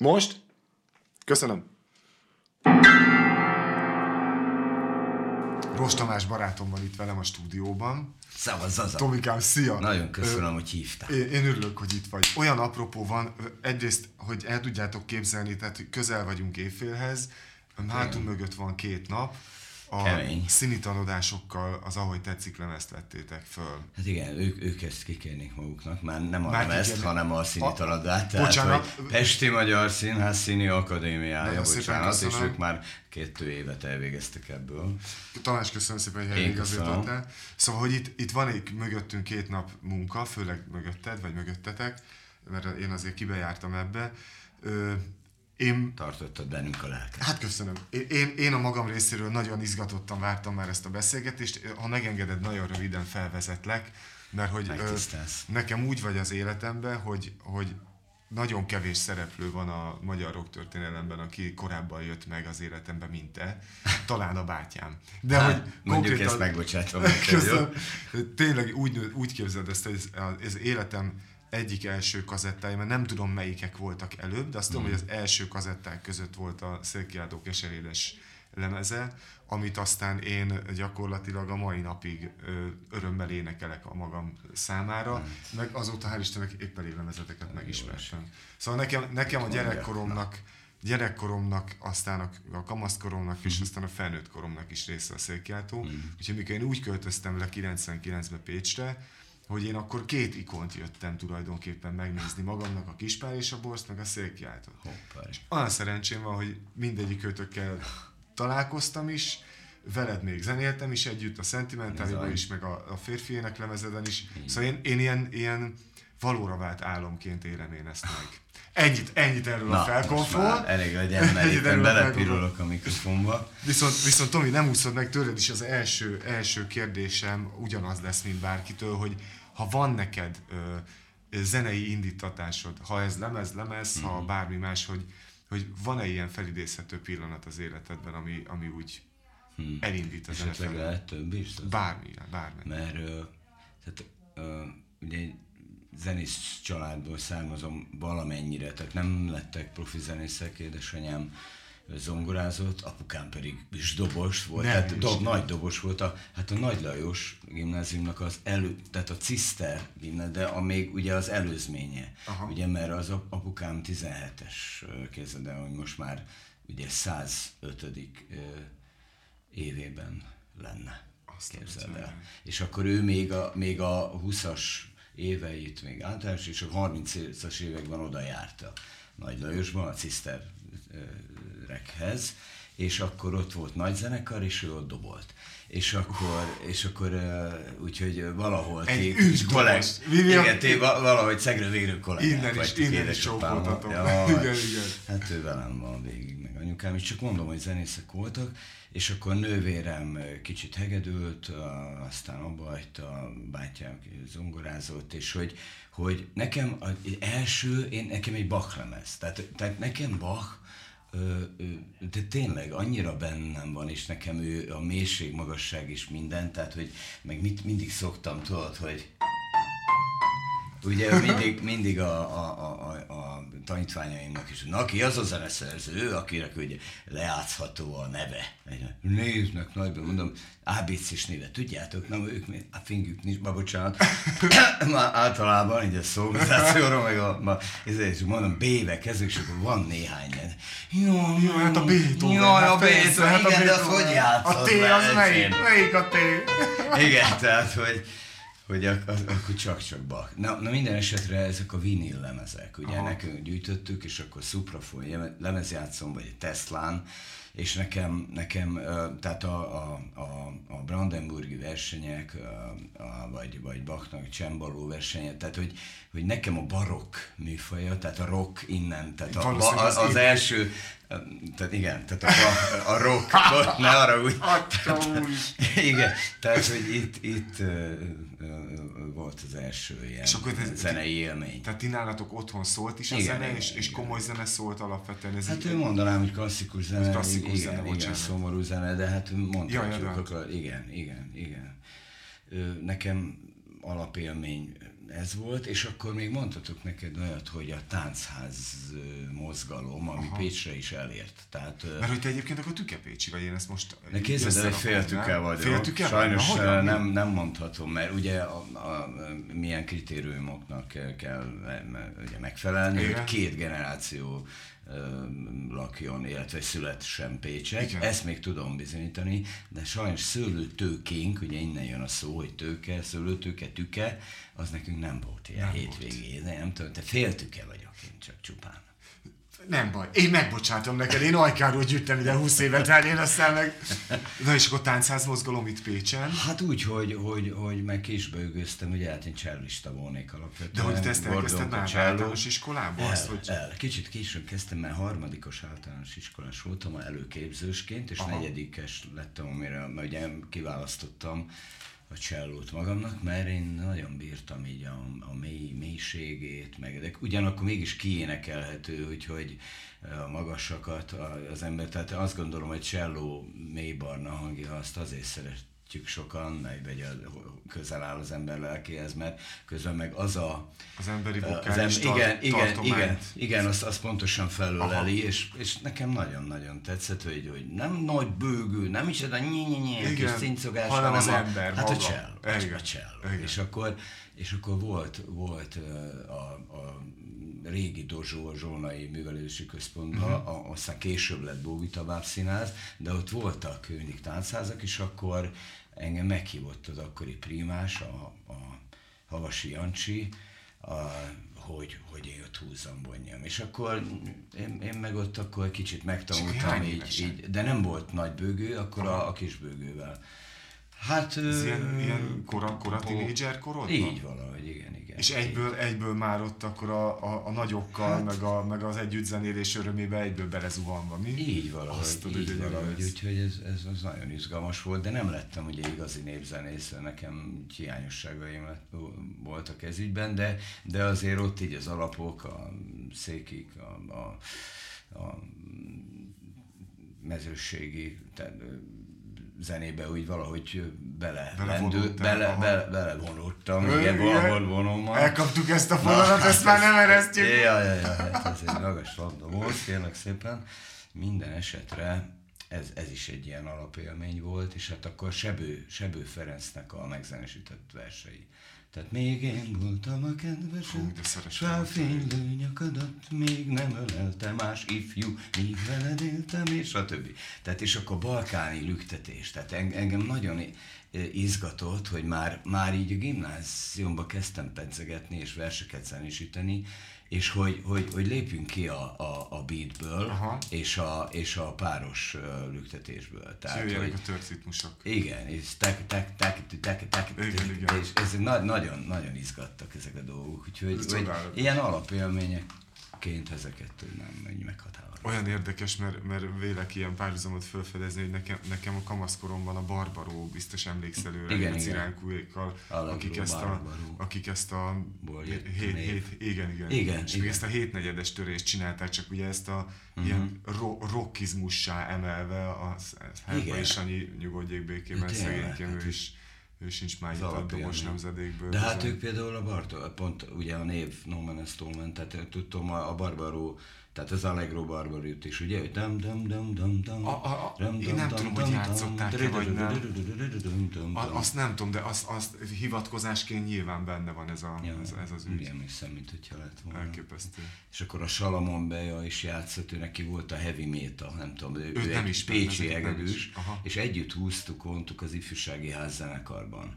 Most? Köszönöm. Rost Tamás barátom van itt velem a stúdióban. Szavaz, Zaza. Tomikám, szia! Nagyon köszönöm, hogy hívtál. Én, én örülök, hogy itt vagy. Olyan apropó van, ö, egyrészt, hogy el tudjátok képzelni, tehát hogy közel vagyunk évfélhez, hátunk mögött van két nap, a Kemény. színitanodásokkal az Ahogy tetszik lemezt vettétek föl. Hát igen, ők, ők ezt kikérnék maguknak, már nem a Már ezt, kikérnék. hanem a színi A- taladát. Tehát, Bocsánat. hogy Pesti Magyar Színház Színi Akadémiája, bocsánat, és ők már kettő évet elvégeztek ebből. Tamás, köszönöm szépen, hogy voltál. Szóval, hogy itt, itt van egy mögöttünk két nap munka, főleg mögötted, vagy mögöttetek, mert én azért kibejártam ebbe. Ö, én Tartottad bennünk a lelket. Hát köszönöm. Én- Én, én a magam részéről nagyon izgatottan vártam már ezt a beszélgetést. Ha megengeded, nagyon röviden felvezetlek, mert hogy ö, nekem úgy vagy az életemben, hogy, hogy nagyon kevés szereplő van a magyar rock történelemben, aki korábban jött meg az életemben, mint te. Talán a bátyám. De Hát, hogy mondjuk ezt megbocsátom? Köszönöm. Tényleg úgy, úgy képzeld ezt, hogy ez, ez életem egyik első kazettája, mert nem tudom melyikek voltak előbb, de azt tudom, hogy az első kazetták között volt a Szélkiáltó keserédes lemeze, amit aztán én gyakorlatilag a mai napig ö, örömmel énekelek a magam számára, meg azóta hál' Istennek épp elég lemezeteket megismertem. Szóval nekem, nekem a gyerekkoromnak gyerekkoromnak, aztán a, a kamaszkoromnak, és aztán a felnőtt koromnak is része a szélkiáltó. Úgyhogy mikor én úgy költöztem le 99-ben Pécsre, hogy én akkor két ikont jöttem tulajdonképpen megnézni magamnak, a Kispár és a Borzt, meg a szélkiáltót. És olyan szerencsém van, hogy mindegyik kötökkel találkoztam is, veled még zenéltem is együtt, a Sentimentáliban is, meg a, a férfi éneklemezeden is. Szóval én, én ilyen, ilyen valóra vált álomként érem én ezt meg. Ennyit, ennyit erről a Na, most felkonfról. elég legyen, mert éppen a belepirulok a mikrofonba. Viszont, viszont Tomi, nem úszod meg tőled is az első, első kérdésem ugyanaz lesz, mint bárkitől, hogy ha van neked ö, zenei indítatásod, ha ez lemez, lemez, Mhm. ha bármi más, hogy, hogy van-e ilyen felidézhető pillanat az életedben, ami, ami úgy elindít az Hmm. Esetleg lehet több is? Bármi, bármi. mert ö, tehát, ö, ugye egy zenész családból származom valamennyire, tehát nem lettek profi zenészek, édesanyám zongorázott, apukám pedig is dobos volt, Nem tehát dob, nagy dobos volt, a, hát a Nagy Lajos gimnáziumnak az elő, tehát a Ciszter gimnázium, de a még ugye az előzménye, Aha. ugye mert az ap- apukám 17-es képzeld el, hogy most már ugye 105 ö, évében lenne. Azt Képzeld el. És akkor ő még a, még a 20-as éveit még általános, és a 30-as években oda járt a Nagy Lajosban, a ciszterekhez, és akkor ott volt nagy zenekar, és ő ott dobolt. És akkor, és akkor úgyhogy valahol Egy ti- kollég- igen, ti va- valahogy szegre végről kollégák Innen is- innen is csókoltatom. Ja, Igen, igen. Hát ő velem van végig, meg anyukám is, csak mondom, hogy zenészek voltak, és akkor nővérem kicsit hegedült, aztán abba hagyta, bátyám zongorázott, és hogy, hogy nekem az első, én, nekem egy Bach lemez, tehát, tehát nekem Bach, de tényleg annyira bennem van, és nekem ő a mélység, magasság és minden, tehát hogy meg mit, mindig szoktam, tudod, hogy Ugye mindig, mindig a, a, a, a tanítványaimnak is, na ki az a zeneszerző, akinek ugye lejátszható a neve. Néznek nagyban, mondom, ABC-s néve, tudjátok, nem ők még, a fingük nincs, ma bocsánat, már általában így a szolgázációra, meg a, ma, ezért mondom, B-vel kezdők, és akkor van néhány ilyen. Jó, Jó, hát a Beethoven. Jaj, a hát persze, Beethoven, hát a igen, de azt Beethoven. hogy játszod? A T az melyik? Melyik a T? Igen, tehát, hogy, hogy ak- ak- akkor csak-csak Bach. Na, na minden esetre ezek a vinil lemezek, ugye Aha. nekünk gyűjtöttük, és akkor Suprafon jeme- lemezjátszom, vagy Teslán, és nekem, nekem tehát a, a, a, a Brandenburgi versenyek, a, a, vagy, vagy Bachnak csembaló versenyek, tehát hogy, hogy nekem a barokk műfaja, tehát a rock innen, tehát a, Valószínűleg az, az az első, tehát igen, tehát a, a rock, ne arra úgy, igen, tehát, hogy itt, itt volt az első ilyen És akkor ez- zenei élmény. Tehát ti nálatok otthon szólt is a Igen, zene, igen, és, és igen. komoly zene szólt alapvetően. Ez Hát ő mondanám, hogy klasszikus zene, Klasszikus igen, zene, igen, szomorú zene, de hát Ja, ja, mondhatjuk, de- akkor, igen, igen, igen. Nekem alapélmény ez volt, és akkor még mondhatok neked olyat, hogy a táncház mozgalom, ami Aha. Pécsre is elért. Tehát, Mert hogy te egyébként akkor tükepécsi vagy, én ezt most... Ne képzeld el, hogy féltüke vagyok. Féltüke Sajnos vagy? nem, nem mondhatom, mert ugye a, a, a, milyen kritériumoknak kell, kell ugye megfelelni, Igen. hogy két generáció lakjon, illetve születsen Pécsek. Igen. Ezt még tudom bizonyítani, de sajnos szőlőtőkénk, ugye innen jön a szó, hogy tőke, szőlőtőke, tüke, az nekünk nem volt ilyen nem hétvégén. Nem tudom, te féltüke vagyok én csak csupán. Nem baj, én megbocsátom neked, én Ajkáról gyűjtem ide 20 évet el, én aztán meg... Na és akkor táncház mozgalom itt Pécsen? Hát úgy, hogy, hogy, hogy meg kisbőgöztem, ugye hát én csellista volnék alapvetően. De hogy te ezt elkezdted már általános iskolából? El, azt, hogy... el, kicsit később kezdtem, mert harmadikos általános iskolás voltam előképzősként, és Aha. negyedikes lettem, amire ugye kiválasztottam a csellót magamnak, mert én nagyon bírtam így a, a mély, mélységét, meg de ugyanakkor mégis kiénekelhető, úgyhogy a magasakat az ember, tehát azt gondolom, hogy cselló mély barna hangja, azt azért szeret, szeretjük sokan, meg vagy közel áll az ember lelkéhez, mert közben meg az a... Az emberi vokális az em, igen, igen, igen, igen, azt, azt pontosan felöleli, és, és nekem nagyon-nagyon tetszett, hogy, hogy nem nagy bőgő, nem is ez a nyi nyi nyi kis cincogás, hanem, hanem az a, ember Hát maga. a csell, a csell. És akkor, és akkor volt, volt a, a régi Dozsó, a Zsolnai Művelési Központban, uh-huh. aztán később lett Bóvita Bábszínház, de ott voltak mindig táncházak, és akkor engem meghívott az akkori primás, a, a Havasi Jancsi, a, hogy, hogy én ott húzzam, bonjam. És akkor én, én meg ott akkor kicsit megtanultam így, így, de nem volt nagy bőgő, akkor a, a kis bőgővel Hát... Ez ilyen, ilyen kora, kora tínédzser korodban? Így valahogy, igen, igen. És egyből, egyből már ott akkor a, a, a nagyokkal, hát, meg, a, meg az együttzenélés örömébe egyből belezuhanva, mi? Így valahogy, Azt így így valahogy, úgyhogy ez, ez, ez, nagyon izgalmas volt, de nem lettem ugye igazi népzenész, nekem hiányosságaim voltak ez ügyben, de, de azért ott így az alapok, a székik, a, a, a mezőségi, tehát zenébe úgy valahogy bele, lendő, bele, bele, bele vonultam, Ö, igen, valahol vonom. Elkaptuk ezt a fonalat, ezt már nem eresztjük. Ja, ja, ja, hát ez egy magas labda volt, kérlek szépen. Minden esetre ez, ez is egy ilyen alapélmény volt, és hát akkor Sebő, Sebő Ferencnek a megzenesített versei tehát még én voltam a kedvesem, s fénylő nyakadat még nem ölelte más ifjú, míg veled éltem, és a többi. Tehát és akkor balkáni lüktetés. Tehát engem nagyon izgatott, hogy már, már így a gimnáziumba kezdtem pedzegetni és verseket zenésíteni, és hogy, hogy, hogy lépjünk ki a, a, a beatből és a, és a páros lüktetésből. Tehát, hogy, a tört ritmusok. Igen, és tek, tek, tek, tek, tek, és ez na, nagyon, nagyon izgattak ezek a dolgok, úgyhogy hogy ilyen alapélményeként ezeket tudnám meghatározni. Olyan érdekes, mert, mert vélek ilyen párhuzamot felfedezni, hogy nekem, nekem a kamaszkoromban a Barbaró, biztos emlékszel őre, igen, a ciránkúékkal, akik ezt a, akik ezt a hét, hét, igen, igen, igen, és igen. ezt a hétnegyedes törést csinálták, csak ugye ezt a uh-huh. ilyen ro- rockizmussá emelve, a Herba és Sanyi nyugodjék békében, szegényként ő is ő sincs már itt a dobos nemzedékből. De hát ők például a Bartol, pont ugye a név No Man tehát tudom, a, a Barbaró tehát az Allegro Barbarit is, ugye, hogy. A, a, a, én nem tudom, hogy játszották-e, vagy nem. Azt nem tudom, de azt, azt hivatkozásként nyilván benne van ez, a, ez, ez az ügy. Igen, hiszem, mint hogyha lett volna. Elképesztő. És akkor a Salamon Beja is játszott, ő neki volt a heavy metal, nem tudom, ő, ő nem is pécsi egedűs, és együtt húztuk, ontuk az ifjúsági házzenekarban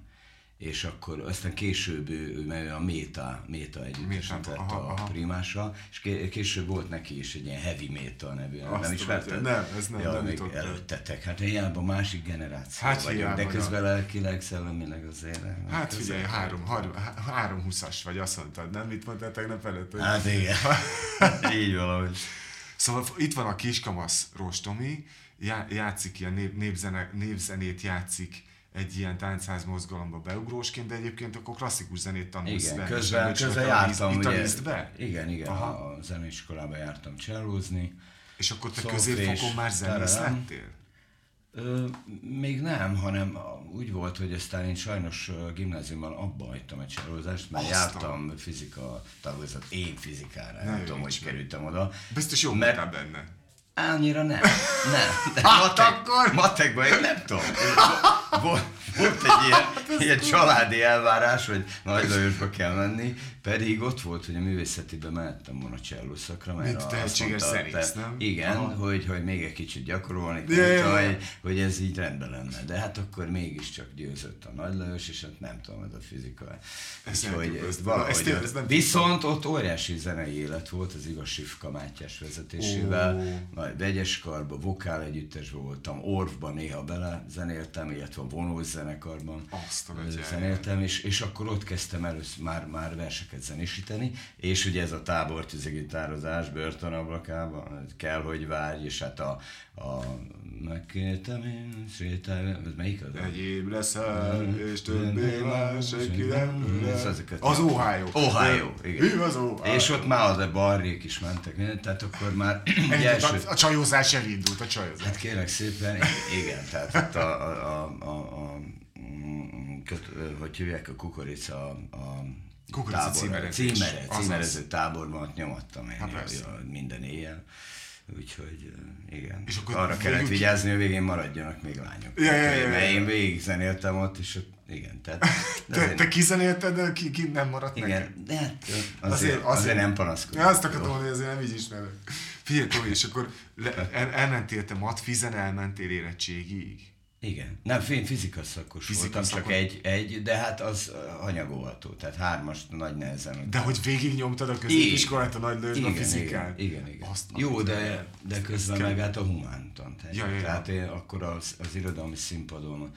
és akkor aztán később ő, ő a Méta, Méta együttesen tett a aha. primással, és később volt neki is egy ilyen heavy metal nevű, Azt nem ismerted? Nem, ez nem, ja, nem még előttetek, hát a másik generáció hát vagyok, de közben ja. lelkileg, szellemileg azért. Hát figyelj, három, három, három húszas vagy, azt mondtad, nem? Mit mondtál tegnap előtt? Hogy... Hát igen, így valahogy. Szóval itt van a kiskamasz Rostomi, játszik ilyen nép, népzene, népzenét játszik, egy ilyen táncház mozgalomba beugrósként, de egyébként akkor klasszikus zenét tanulsz. Igen, közben, közben jártam, ugye, be? Igen, igen, Aha. a zeneiskolába jártam csellózni. És akkor te középfokon már zenész lettél? Ö, még nem, hanem úgy volt, hogy aztán én sajnos gimnáziumban abba hagytam a cselózást, mert Aztán. jártam fizika tagozat, én fizikára, Ne nem tudom, hogy kerültem oda. Biztos jó Mert- voltál benne. Annyira nem. Nem. De Hát matek, akkor- Matekban én nem tudom. Volt, volt egy ilyen, ilyen családi elvárás, hogy Nagy Lajosba kell menni, pedig ott volt, hogy a művészetibe mehettem volna cselló szakra, mert Mint tehetséges te- nem? Igen, Aha. hogy, hogy még egy kicsit gyakorolni kell, hogy, hogy ez így rendben lenne. De hát akkor mégiscsak győzött a Nagy Lajos, és hát nem tudom, ez a fizika. Ezt nem Úgyhogy tudjuk, ezt- valahogy ezt én- ott- ezt nem Viszont ott óriási zenei élet volt az igaz Sifka Mátyás vezetésével. Nagy vegyes karba, vokál együttesben voltam, Orvban néha bele zenéltem, illetve a vonós zenekarban zenéltem, és, és akkor ott kezdtem először már, már verseket zenésíteni, és ugye ez a tábor gitározás börtön ablakában, kell, hogy várj, és hát a, a megkértem én, sétálj, ez melyik az? Egyéb leszel, és többé már senki nem Az Ohio. Ohio, igen. Az Ohio? És ott már az a barrék is mentek, tehát akkor már első, a, a csajozás elindult, a csajozás. Hát kérlek szépen, igen, tehát ott a, a, a, a, a köt, hogy hívják a kukorica a, a Kukorica tábor- címere, címerező táborban ott nyomattam én Hát minden éjjel. Úgyhogy igen, És akkor arra kellett vigyázni, hogy végén maradjanak még lányok. Ja, ja, ja, Mert én végig zenéltem ott, és ott, igen, tehát... Te, azért- te kizenélted, de ki, ki nem maradt igen, de hát azért, Azért- azért, nem panaszkodom. Azt akartam mondani, hogy azért nem így ismerek. Figyelj, Tomi, és akkor le, el, elmentél te matfizen, elmentél érettségig. Igen. Nem, én fizika szakos Fizika voltam, csak szakos. egy, egy, de hát az ö, anyagolható, tehát hármas nagy nehezen. De hogy végignyomtad a középiskolát a nagy lősbe a igen, fizikát. igen, igen, igen. Azt Jó, de, de közben meg hát a humántan. Tehát, Ja, ja, ja. tehát én akkor az, az irodalmi színpadon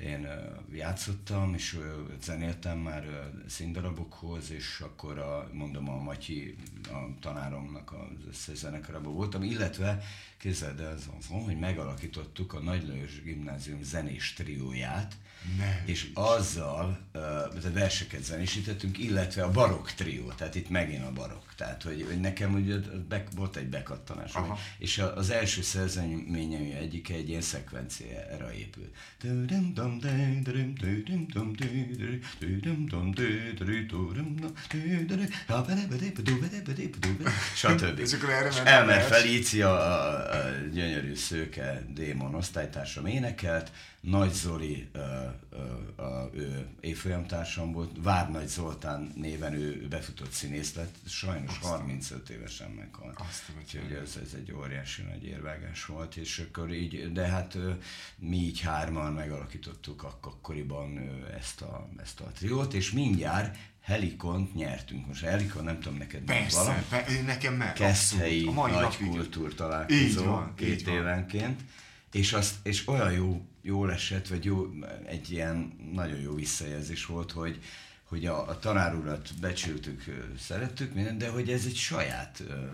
én játszottam, és zenéltem már színdarabokhoz, és akkor a, mondom a Matyi, a tanáromnak az összezenekarában voltam, illetve képzeld el, az van, hogy megalakítottuk a Nagy Lajos Gimnázium zenés trióját, Ne. és azzal uh, tehát verseket zenésítettünk, illetve a barokk trió, tehát itt megint a barokk. Tehát, hogy, hogy nekem ugye be, volt egy bekattanás, Aha. és a- az első szerzeményem egyik egy ilyen szekvenciára épül. Stb. És akkor erre És vers. Felícia, a, a gyönyörű szőke démon osztálytársam énekelt, Nagy Zoli, ö, ö, a, ő évfolyamtársam volt, Várnagy Zoltán néven ő befutott színész lett, sajnos 35 évesen meghalt. Azt a Úgyhogy ez, ez egy óriási nagy érvágás volt, és akkor így, de hát mi így hárman megalakítottuk ak- akkoriban ezt a, ezt a triót, és mindjárt Helikont nyertünk. Most Helikon nem tudom neked Persze, valami. pe, nekem meg. Keszthelyi nagy napig. kultúr Így találkozó van, így két évenként, és, azt, és olyan jó, jól esett, vagy jó, egy ilyen nagyon jó visszajelzés volt, hogy, hogy a, a tanár urat becsültük, szerettük, minden, de hogy ez egy saját ö,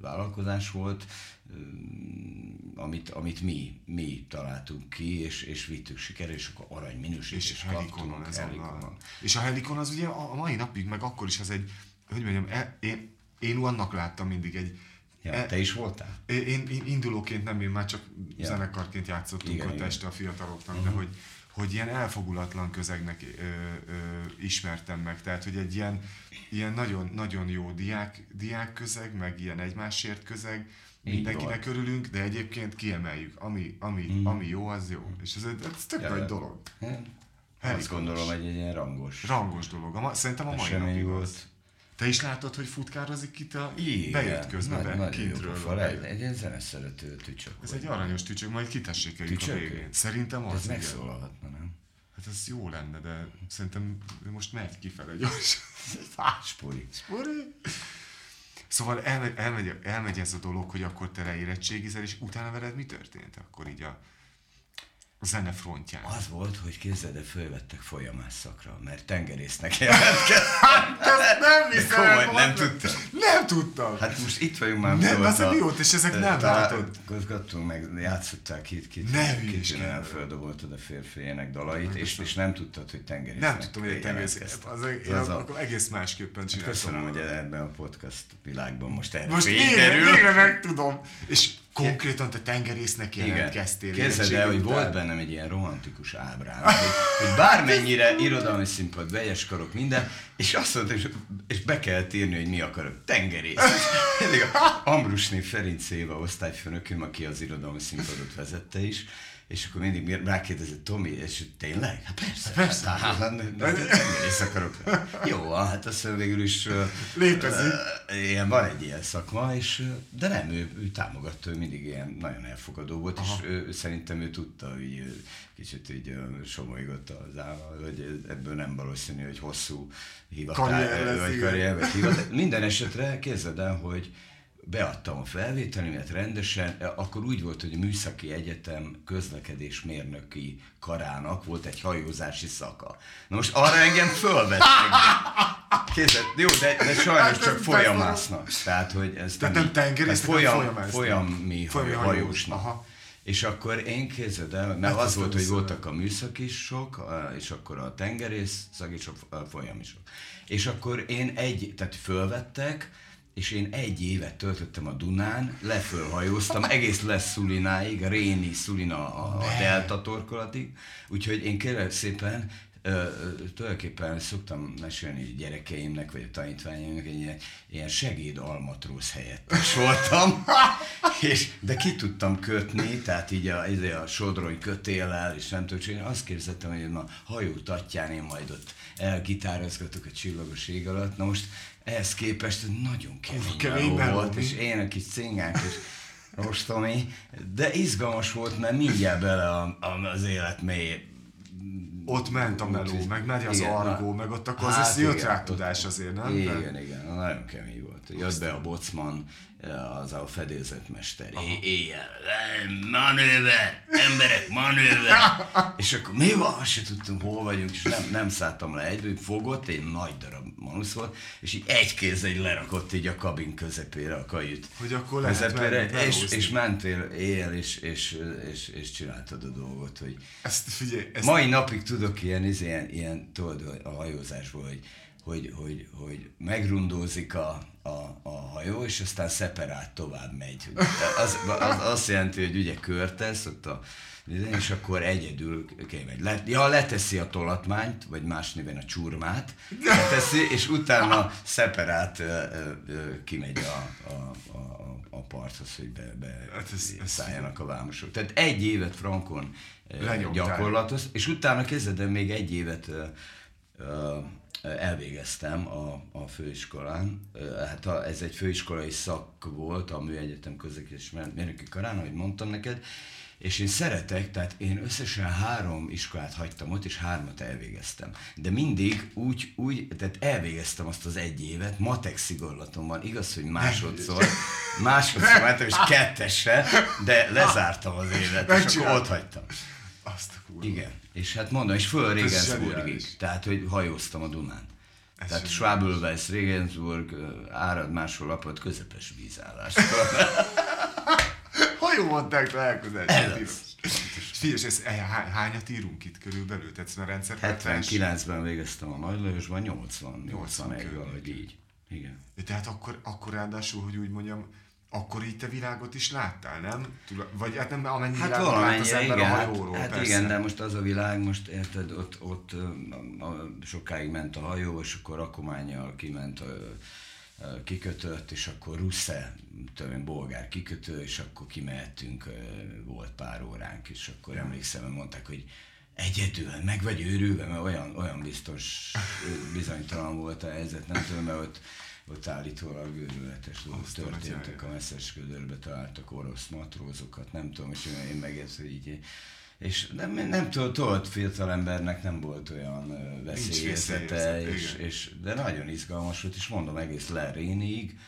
vállalkozás volt, ö, amit, amit mi, mi találtunk ki, és, és vittük sikerre, és akkor arany minősítést És Helikonon kaptunk. ez Helikonon. És a Helikon az ugye a a mai napig, meg akkor is az egy, hogy mondjam, e, én, én annak láttam mindig egy, Ja, e- te is voltál? Én, én indulóként nem, én már csak Ja. ja. zenekarként játszottunk Igen, ott igen. este a fiataloknak, uh-huh. de hogy, hogy ilyen elfogulatlan közegnek ö, ö, ismertem meg. Tehát, hogy egy ilyen, ilyen nagyon, nagyon jó diák, diák közeg, meg ilyen egymásért közeg, Így mindenkinek örülünk, de egyébként kiemeljük. Ami, ami, Mhm. ami jó, az jó. És ez, ez tök Ja, nagy ja. dolog. Hm? Azt gondolom, hogy egy ilyen rangos Rangos dolog. A szerintem a mai napig volt. Te is látod, hogy futkározik itt a... Igen, Bejött közben, nagy- be, jó kintről. bejött. Egy, egy ilyen zeneszerető tücsök Ez volt. egy aranyos tücsök, majd kitessékeljük a végén. Szerintem De az, Ez igen. megszólalhatna, nem? Hát ez jó lenne, de szerintem most megy kifele gyorsan. Spori. Spori. Szóval elmegy, elmegy, elmegy ez a dolog, hogy akkor te leérettségizel, és utána veled mi történt akkor így a, a zene frontján? Az volt, hogy képzeld, el, fölvettek folyamás szakra, mert tengerésznek jelentkezett. Ezt nem hiszem! Komoly, nem basszus. tudtam. Nem tudtam! Hát most itt vagyunk már. Nem, mióta- az a mióta, és ezek nem látod. Találkozgattunk meg, játszották kit, kit, Ne kit, hülyeskedj. kit földoboltad a férfiének dalait, és, és nem tudtad, hogy tengerésznek Nem tudtam, hogy egy tengerész. jelentkeztek. Az, én Az a- akkor egész másképpen csináltam. Köszönöm, hogy ebben a podcast világban most erre Most végre, végre megtudom. És Konkrétan te tengerésznek jelentkeztél. Képzeld el, hogy volt bennem egy ilyen romantikus ábrán, hogy, hogy bármennyire irodalmi színpad, vegyes karok, minden, és azt mondta, és, és be kell írni, hogy mi akarok. Tengerész. Ambrusné Ferenc Éva osztályfőnöküm, aki az irodalmi színpadot vezette is, és akkor mindig rákérdezett Tomi, és tényleg? Hát persze. Persze. Hát, hát, tengerész akarok. Jó, hát azt végül is... Létezik. Ilyen, van egy ilyen szakma, és, de nem, ő, ő támogatta, ő mindig ilyen nagyon elfogadó volt, Aha. és ő, szerintem ő tudta, hogy kicsit így somolygott az állam, hogy ebből nem valószínű, hogy hosszú karrier vagy karrier, vagy hivatál. Minden esetre képzeld el, hogy beadtam a felvételimet rendesen, akkor úgy volt, hogy a Műszaki Egyetem közlekedésmérnöki karának volt egy hajózási szaka. Na most arra engem fölvettek. Kézzel, jó, de, de sajnos csak folyamásznak. Tehát, hogy ez Tehát nem tengerész, folyam, folyami hajósnak. Aha. És akkor én képzeld el, mert hát az volt, hogy voltak a műszakisok, és akkor a tengerész szak és a folyamisok. És akkor én egy, tehát fölvettek, és én egy évet töltöttem a Dunán, lefölhajóztam, egész lesz Szulináig, Réni Szulina a, a Delta torkolatig, úgyhogy én kérlek szépen Ö, tulajdonképpen szoktam mesélni gyerekeimnek, vagy a tanítványaimnak, egy ilyen, ilyen segéd almatróz helyettes voltam, és, de ki tudtam kötni, tehát így a, így a sodrony kötéllel, és nem tudom, én azt képzettem, hogy a hajó tatján én majd ott elgitározgatok a csillagos ég alatt. Na most ehhez képest nagyon kemény, kemény volt, és én a kis cingák, és rostomi, de izgalmas volt, mert mindjárt bele a, a, az élet mély. Ott ment a meló, meg megy az igen, argó, na, meg ott akkor hát az jött rá tudás azért, nem? Igen, igen, nagyon kemény volt. Jött be a bocman, az a fedélzetmester. Éjjel, manőver, emberek, manőver. és akkor mi van? Azt se tudtunk, hol vagyunk, és nem, nem szálltam le egyből, fogott, egy nagy darab manusz volt, és így egy kéz egy lerakott így a kabin közepére a kajüt. Hogy akkor lehet közepére, menni, és, és, mentél éjjel, és, és, és, és, csináltad a dolgot, hogy ezt figyelj, ezt... mai napig tudok ilyen, ilyen, ilyen tudod, a hajózásból, hogy hogy, hogy, hogy megrundózik a, a, a hajó, és aztán szeparát tovább megy. Az, az azt jelenti, hogy ugye körtesz, ott a, és akkor egyedül megy. Le, ja, leteszi a tolatmányt, vagy más néven a csurmát, leteszi, és utána szeparát kimegy a, a, a, a parthoz, hogy be, be hát ez, szálljanak a vámosok. Tehát egy évet Frankon gyakorlatos, és utána kezdem még egy évet elvégeztem a, a főiskolán. Hát a, ez egy főiskolai szak volt a Műegyetem közlekedés mérnöki karán, ahogy mondtam neked, és én szeretek, tehát én összesen három iskolát hagytam ott, és hármat elvégeztem. De mindig úgy, úgy tehát elvégeztem azt az egy évet, matek szigorlatom van, igaz, hogy másodszor, másodszor mentem, és kettesre, de lezártam az évet, és akkor ott hagytam. Azt a kurva. Igen. És hát mondom, és föl Regensburgig. Tehát, hogy hajóztam a Dunán. Ez Tehát Schwabelweiss, Regensburg, árad máshol lapot, közepes vízállás. Hajó mondták találkozás. Figyelj, ez, eh, hányat írunk itt körülbelül? Tehát a rendszer 79-ben végeztem a Nagy Lajosban, 80, 81 valahogy így. Igen. Tehát akkor, akkor ráadásul, hogy úgy mondjam, akkor így te világot is láttál, nem? Vagy hát nem amennyi hát világot lát az ember igen, a hajóról, Hát, hát igen, de most az a világ, most érted, ott, ott a, a, sokáig ment a hajó, és akkor rakományjal kiment a, a kikötött, és akkor Rusze, tudom bolgár kikötő, és akkor kimehettünk, volt pár óránk, és akkor emlékszem, hogy mondták, hogy egyedül, meg vagy őrülve, mert olyan, olyan biztos, bizonytalan volt a helyzet, nem tudom, mert ott ott állítólag őrületes dolgok történtek, a messzes közelbe találtak orosz matrózokat, nem tudom, és én meg ez, hogy így és nem, nem tudod, fiatal embernek nem volt olyan veszélyezete, és, és, de nagyon izgalmas volt, és mondom egész Lerénig,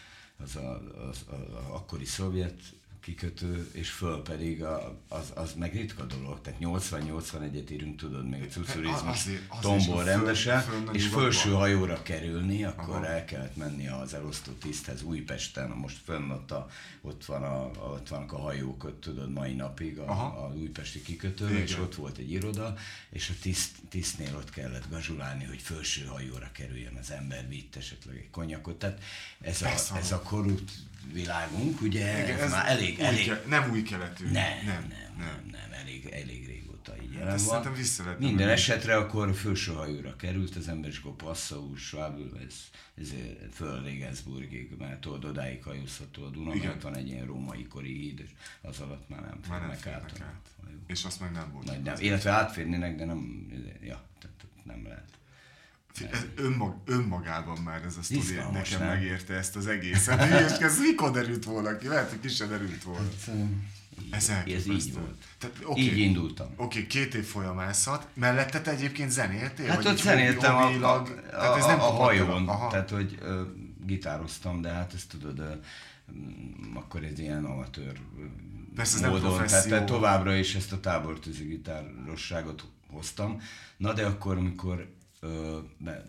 az a, az, a, a akkori szovjet kikötő, és föl pedig a, az, az meg ritka dolog. Tehát 80-81-et írunk, tudod, még a cucurizmus tombol rendesen, és felső hajóra kerülni, akkor Aha. el kellett menni az elosztó tiszthez Újpesten, most fönn ott, a, ott, van a, ott vannak a hajók, ott tudod, mai napig a, a újpesti kikötő, és ott volt egy iroda, és a tiszt, tisztnél ott kellett gazsulálni, hogy felső hajóra kerüljön az ember, vitt esetleg egy konyakot. Tehát ez a, ez a korrupt világunk, ugye Igen, ez, már elég, új elég, ke- nem új keletű. nem, nem, nem. nem, nem, elég, elég régóta így jelen ezt van. vissza lehetne Minden esetre akkor felső hajóra került az ember, és akkor Passau, Schwabel, ez, ez föl Regensburgig, mert tudod, odáig hajózható a Duna, Igen. van egy ilyen római kori híd, és az alatt már nem Már férnek át. át. És azt meg nem volt. Nagy nem, illetve átférnének, de nem, ja, tehát nem lehet. Ez önmag, önmagában már ez a sztori nekem nem? megérte ezt az egészet. És ez mikor derült volna ki? Lehet, hogy ki sem derült volna. Ez Ez elképesztő. így volt. Tehát, Okay. Így indultam. Oké, okay, két év folyamászott. Mellette te egyébként zenéltél? Hát ott zenéltem a, a, a, Tehát ez a, nem a kapott hajón, Aha. tehát hogy ö, gitároztam, de hát ezt tudod, ö, akkor ez ilyen amatőr Persze, ez nem tehát, tehát továbbra is ezt a tábortűzi gitárosságot hoztam. Na de akkor, amikor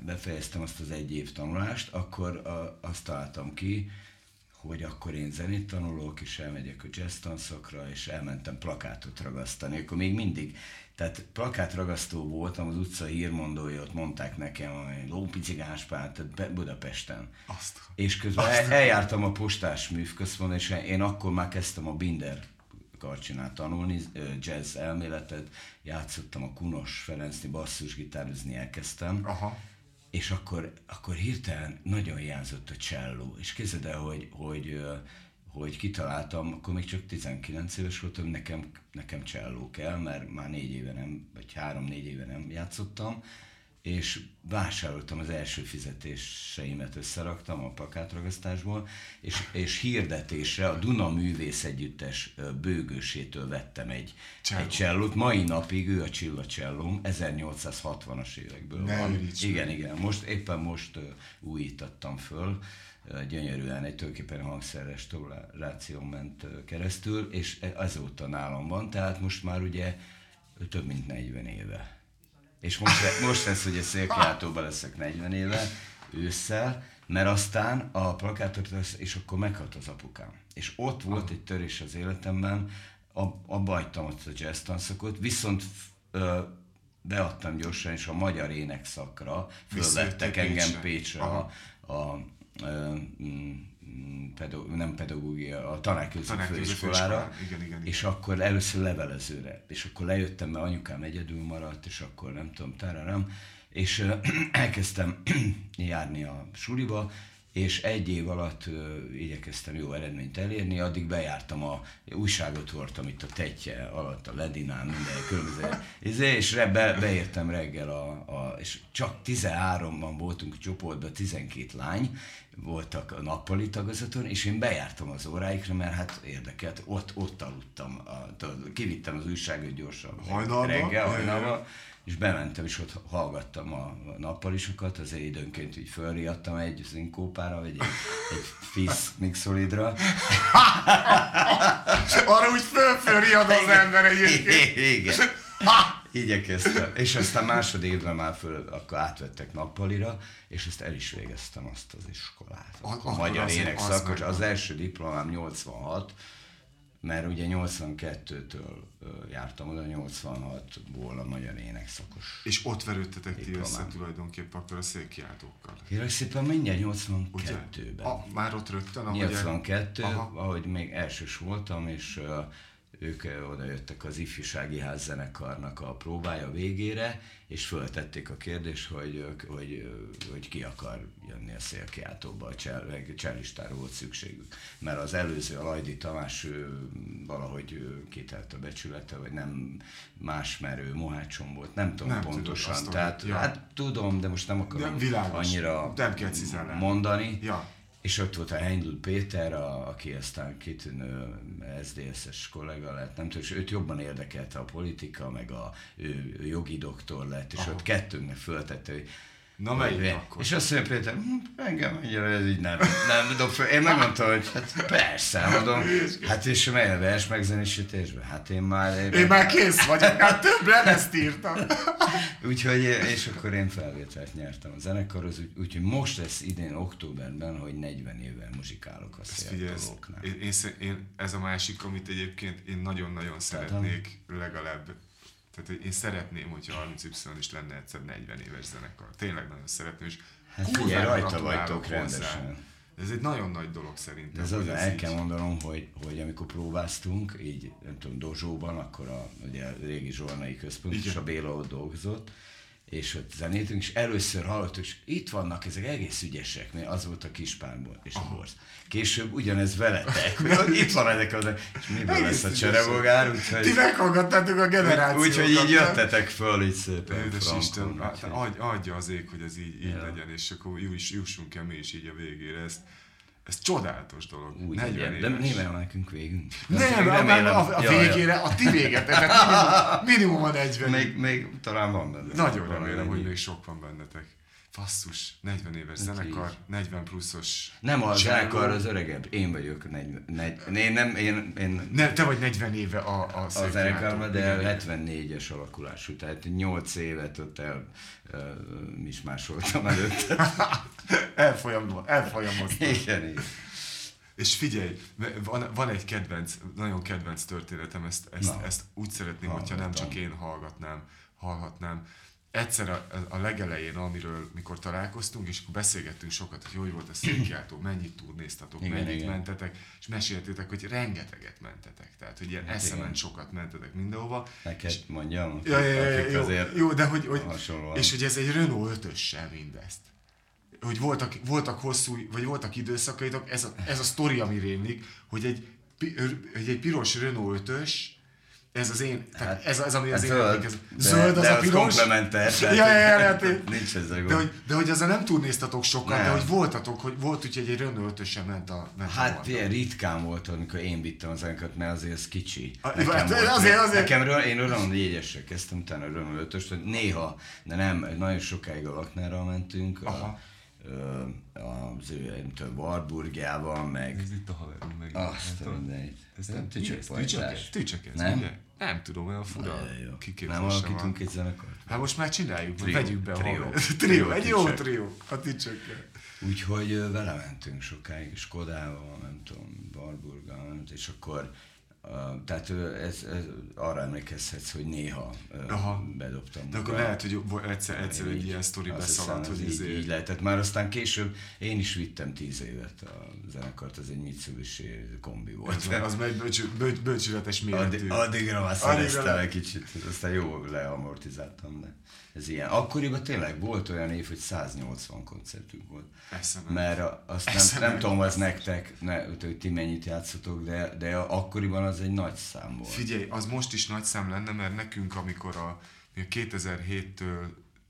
befejeztem azt az egy év tanulást, akkor azt találtam ki, hogy akkor én zenét tanulok, és elmegyek a jazz tanszakra, és elmentem plakátot ragasztani. Akkor még mindig, tehát plakátragasztó voltam, az utca hírmondói, ott mondták nekem, hogy lópicigáns pár, tehát Budapesten. Azt. És közben el, eljártam a postás művközpont, és én akkor már kezdtem a Binder karcsinát tanulni, jazz elméletet, játszottam a Kunos Ferencni, basszusgitározni elkezdtem, Aha. és akkor, akkor hirtelen nagyon hiányzott a cselló, és képzeld el, hogy, hogy, hogy kitaláltam, akkor még csak 19 éves voltam, nekem, nekem cselló kell, mert már négy éve nem, vagy három-négy éve nem játszottam, és vásároltam az első fizetéseimet, összeraktam a plakátragasztásból, és, és hirdetésre a Duna Művész Együttes bőgősétől vettem egy, Cselló. egy csellót. Mai napig ő a Csilla csellóm, 1860-as évekből Ne van. meg. Igen, igen. Most éppen most ö, újítottam föl, gyönyörűen egy tulajdonképpen hangszerrestauráción ment ö, keresztül, és e- azóta nálam van, tehát most már ugye több mint 40 éve. És most, le- most lesz, hogy a szélkiáltóban leszek 40 éve, ősszel, mert aztán a plakátot lesz, és akkor meghalt az apukám. És ott volt egy törés az életemben, ab- abba hagytam ott a jazz tanszakot, viszont ö, beadtam gyorsan, és a magyar énekszakra fölvettek engem Pécsre. Pécsre a, a, ö, mm, pedo, nem pedagógia, a tanárképző főiskolára, igen, igen, igen. és akkor először levelezőre, és akkor lejöttem, mert anyukám egyedül maradt, és akkor nem tudom, tararam, és elkezdtem járni a suliba, és egy év alatt ö, igyekeztem jó eredményt elérni, addig bejártam a újságot hordtam itt a tetje alatt, a Ledinán, minden különböző, izé, és re, be, beértem reggel, a, a, és csak 13-ban voltunk csoportban, 12 lány, voltak a nappali tagozaton, és én bejártam az óráikra, mert hát érdekelt, ott, ott aludtam, a, kivittem az újságot gyorsan Hajnalba? reggel, hajnalba, és bementem, és ott hallgattam a nappalisokat, azért időnként így fölriadtam egy zinkópára, vagy egy, egy Fizz Mixolidra. Arra úgy fölfölriad az ember egyébként. Igen. Igyekeztem. És aztán másodévben már föl, akkor átvettek nappalira, és ezt el is végeztem azt az iskolát. A- akkor magyar énekszakos. meg- Az első diplomám 86, mert ugye 82-től ö, jártam oda, 86-ból a magyar énekszakos. És ott verődtetek ti össze tulajdonképpen akkor a székkiáltókkal. Kérlek szépen mindjárt Ugye? 82-ben. A, már ott rögtön, ahogy... 82, Aha. ahogy még elsős voltam, és uh, ők uh, oda jöttek az ifjúsági házzenekarnak a próbája végére, és föltették a kérdést, hogy, hogy, hogy ki akar jönni a szélkiáltóba, a csel, csellistára volt szükségük. Mert az előző, a Lajdi Tamás valahogy kitelt a becsülete, vagy nem más, mert ő Mohácson volt, nem tudom Nem pontosan. hogy- Tehát, ja. hát tudom, de most nem akarom De világos. annyira Nem kell mondani. Ja. És ott volt a Heindl Péter, a, aki aztán kitűnő SZDSZ-es kollega lett, nem tudom, és őt jobban érdekelte a politika, meg a ő, ő jogi doktor lett, és Aha. ott kettőnknek föltette, hogy Na, melyik akkor? És azt mondja Péter, hm, engem annyira ez így nem, nem dob föl. Én megmondtam, hogy hát persze, mondom, hát és mely a vers megzenésítésben? Hát én már... Én már kész vagyok, hát több lemezt írtam. Úgyhogy, és akkor én felvételt nyertem a zenekarhoz, úgy- úgyhogy most lesz idén októberben, hogy 40 éve muzsikálok a széltolóknál. én, én, én, ez a másik, amit egyébként én nagyon-nagyon szeretnék legalább, tehát hogy én szeretném, hogyha 30 y is lenne egyszer 40 éves zenekar. Tényleg nagyon szeretném, és Hát figyelj, rajta vagytok hozzá. rendesen. Ez egy nagyon nagy dolog szerintem. Ez az, el így- kell mondanom, hogy, hogy amikor próbáztunk, így nem tudom, Dozsóban, akkor a, ugye a régi zsolnai központ, Igen. és a Béla ott dolgozott, és ott zenéltünk, és először hallottuk, és itt vannak ezek egész ügyesek, mert az volt a kispárból és a borz. Később ugyanez veletek, hogy itt van ezek az, és miből Egész lesz a cserebogár, Ti úgyhogy, meghallgattátok a generációkat. úgyhogy így jöttetek föl, így szépen. Édes frankon, Isten, adj, adja az ég, hogy ez így, így Ja. legyen, és akkor juss, jussunk el mi is így a végére. Ez, ez csodálatos dolog. Úgy 40 legyen, de éves. némel nekünk végünk. Nem, a, a, a, a végére, a ti végetek, minimum, minimum a 40. Még, még talán van benne. Nagyon remélem, hogy még sok van bennetek. Basszus, 40 éves Hát zenekar, így. 40 pluszos Nem a zenekar az öregebb, én vagyok 40, negy, én nem, én, én Nem, te vagy 40 éve a, a a zenekarban, de Igen. 74-es alakulású, tehát 8 évet ott el uh, mismásoltam előtte. Elfolyam, elfolyamoztam. igen, igen. És figyelj, van, van egy kedvenc, nagyon kedvenc történetem, ezt, ezt, Na. ezt úgy szeretném, hogyha nem csak én hallgatnám, hallhatnám. Egyszer a, a legelején, amiről mikor találkoztunk, és akkor beszélgettünk sokat, hogy hogy volt a székjátó, mennyit turnéztatok, Igen, mennyit igen. mentetek, és meséltétek, hogy rengeteget mentetek. Tehát, hogy ilyen Hát eszement igen. sokat mentetek mindenhova. Neked mondjam, Ja, ja, ja, akik jó, azért jó, de hogy, hogy hasonlóan. és hogy ez egy Renault 5-össel mindezt. Hogy voltak, voltak hosszú, vagy voltak időszakaitok, ez a, ez a sztori, ami rémlik, hogy egy, hogy egy piros Renault 5-ös, ez az én, tehát ez, ez ami az én Hát zöld, emlékezem. de- Zöld az de a az piros. komplementer, Ja, ja, ja, ja, té- Nincs ezzel de gond. hogy, de hogy azzal nem turnéztatok sokat, de Nem. hogy voltatok, hogy volt úgy, hogy egy 5 ment a ment a Hát Honda. ilyen ritkán volt, amikor én vittem az zenekart, mert azért ez kicsi. A- Nekem hát volt, azért- azért- Nekem én Renault 4-esre kezdtem, utána Renault 5 hogy néha, de nem, nagyon sokáig a Laknára mentünk, a, Aha. ö, az ő, nem tudom, Warburgjával, meg Ez itt a haverunk meg. azt a mindenit. Ez nem tücsök tücsök, tücsök ez, Nem? ugye? Nem tudom, olyan fura jó. Nem alakítunk egy zenekart? Hát most már csináljuk, Trió, vegyük be a trió. haver- Trió, egy jó trió, a tücsökkel. Úgyhogy vele mentünk sokáig, Skodával, nem tudom, Warburggal, és akkor tehát ez, ez, arra emlékezhetsz, hogy néha Aha. bedobtam. De akkor lehet, hogy egyszer, egyszer egy így- ilyen sztori beszaladt, hogy ez izé- így, így lehetett. Már aztán később én is vittem tíz évet a zenekart, ez egy Mitsubishi kombi volt. az, az már egy bölcső, bölcs, bölcsületes méretű. Addig, addigra már szereztem egy kicsit, aztán jó leamortizáltam, de ez ilyen. Akkoriban tényleg volt olyan év, hogy 180 koncertünk volt. Eszembe. Mert a- azt nem, nem tudom, az nektek, ne, hogy ti mennyit játszotok, de, de akkoriban az egy nagy szám volt. Figyelj, az most is nagy szám lenne, mert nekünk, amikor a, mi a 2007-től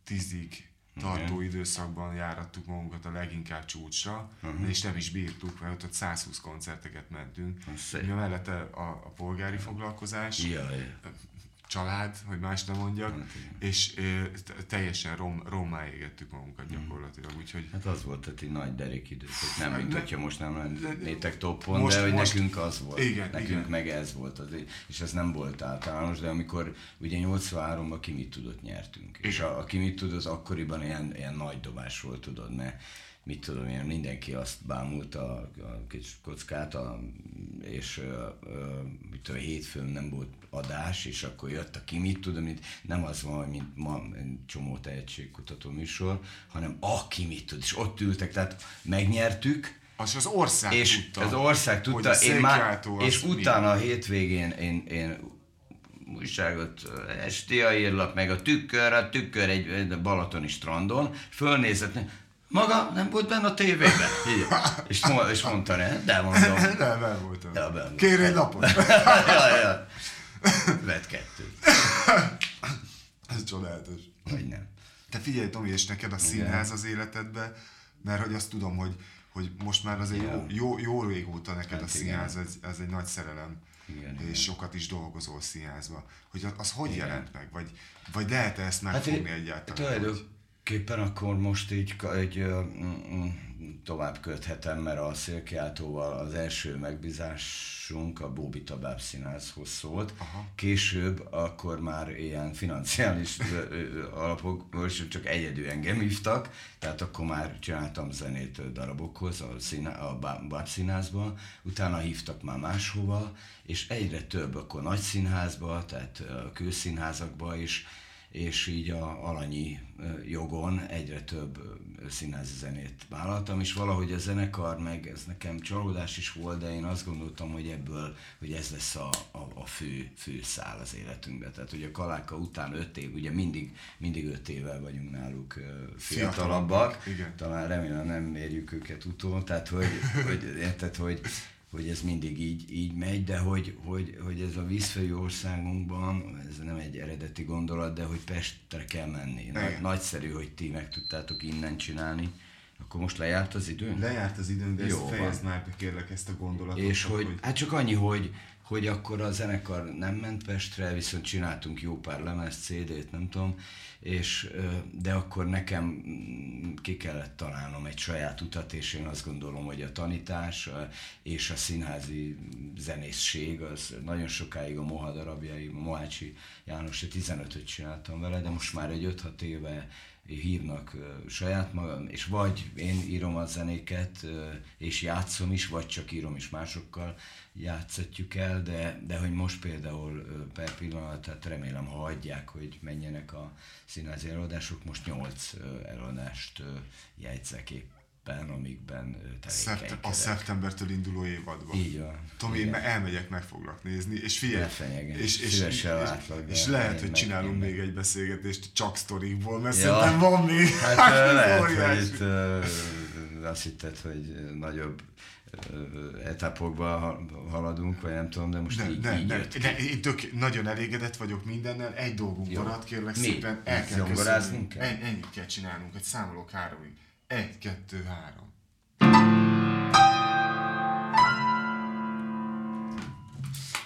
10-ig tartó időszakban járattuk magunkat a leginkább csúcsra, uh-huh. és nem is bírtuk, mert ott, ott 120 koncerteket mentünk. Szép. Ugye mellette a, a polgári foglalkozás, Jaj. Család, hogy más nem mondjak, Hát igen. és t- teljesen rom, rommá égettük magunkat gyakorlatilag, úgyhogy Hát az volt egy nagy derék időszak. Nem, mint Ne- hogyha most nem lennétek toppon, Most- de hogy most- nekünk az volt. Igen, nekünk igen. meg ez volt. Az, és ez nem volt általános, de amikor ugye 83-ban ki mit tudott nyertünk. És a, a ki mit tud, az akkoriban ilyen, ilyen nagy dobás volt, tudod, mert mit tudom én, mindenki azt bámult a, a kis kockát, a, és ö, ö, mit tudom, hétfőn nem volt adás, és akkor jött a ki mit tudom, mint, nem az van, mint ma csomó tehetségkutató műsor, hanem a ki mit tud, és ott ültek, tehát megnyertük, az az ország és tudta, az ország tudta, én már, és mi. utána a hétvégén én, én újságot, esti a írlap, meg a tükör, a tükör egy, egy balatoni strandon, fölnézett, maga nem volt benne a tévében? És, és mondta, ne? de mondom. Nem, nem voltam. Ja, benn Kérj egy lapot. ja, ja. Vett kettőt. Ez csodálatos. Vagy nem. Te figyelj, Tomi, és neked a színház az életedbe, mert hogy azt tudom, hogy, hogy most már azért Ja. jó, jó, jó régóta neked Hát a igen. színház, ez, ez egy nagy szerelem. Igen, és igen. sokat is dolgozol színházba. Hogy az, az hogy Igen. jelent meg? Vagy, vagy lehet-e ezt megfogni Hát, egyáltalán? hogy- Tulajdonképpen akkor most így egy, tovább köthetem, mert a szélkiáltóval az első megbízásunk a Bóbita Bábszínházhoz szólt. Aha. Később akkor már ilyen financiális alapokból és csak egyedül engem hívtak, tehát akkor már csináltam zenét darabokhoz, a, színá, a Bá- Bábszínházban, utána hívtak már máshova, és egyre több akkor nagy színházba, tehát a külszínházakba is, és így a alanyi jogon egyre több színházi zenét vállaltam, és valahogy a zenekar, meg ez nekem csalódás is volt, de én azt gondoltam, hogy ebből, hogy ez lesz a, a, a fő, fő szál az életünkbe. Tehát, hogy a Kaláka után öt év, ugye mindig, mindig öt évvel vagyunk náluk fiatalabbak, Igen. talán remélem nem mérjük őket utól, tehát, hogy, hogy érted, hogy hogy ez mindig így, így megy, de hogy, hogy, hogy ez a vízfejű országunkban, ez nem egy eredeti gondolat, de hogy Pestre kell menni. Nagy, nagyszerű, hogy ti meg tudtátok innen csinálni. Akkor most lejárt az időn? Lejárt az időn, de Jó, ezt fejezd már be kérlek ezt a gondolatot. És hogy, hogy, hát csak annyi, hogy, hogy akkor a zenekar nem ment Pestre, viszont csináltunk jó pár lemez, CD-t, nem tudom, és, de akkor nekem mm, ki kellett találnom egy saját utat, és én azt gondolom, hogy a tanítás és a színházi zenészség, az nagyon sokáig a Moha darabjai, a Mohácsi János, 15-öt csináltam vele, de most már egy 5-6 éve hívnak saját magam, és vagy én írom a zenéket, és játszom is, vagy csak írom is másokkal játszatjuk el, de, de hogy most például per pillanat, tehát remélem, ha hagyják, hogy menjenek a színházi előadások, most nyolc előadást jegyzek épp éppen, amikben Szept- A szeptembertől induló évadban. Így van. Tomi, én elmegyek, meg foglak nézni, és figyelj, és, és, és, látlak, és lehet, hogy csinálunk még egy beszélgetést csak sztorikból, mert ja. szerintem van még. Hát, lehet, hogy itt azt hitted, hogy nagyobb etapokba haladunk, vagy nem tudom, de most de, így, de, így de, jött de, én tök, nagyon elégedett vagyok mindennel, egy dolgunk maradt, kérlek Mi? szépen, el kell köszönni. Ennyit kell csinálnunk, egy számolok háromig. Egy, kettő, három.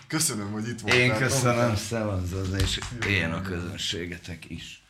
Köszönöm, hogy itt voltál. Én köszönöm, szevazz és éljen a közönségetek is.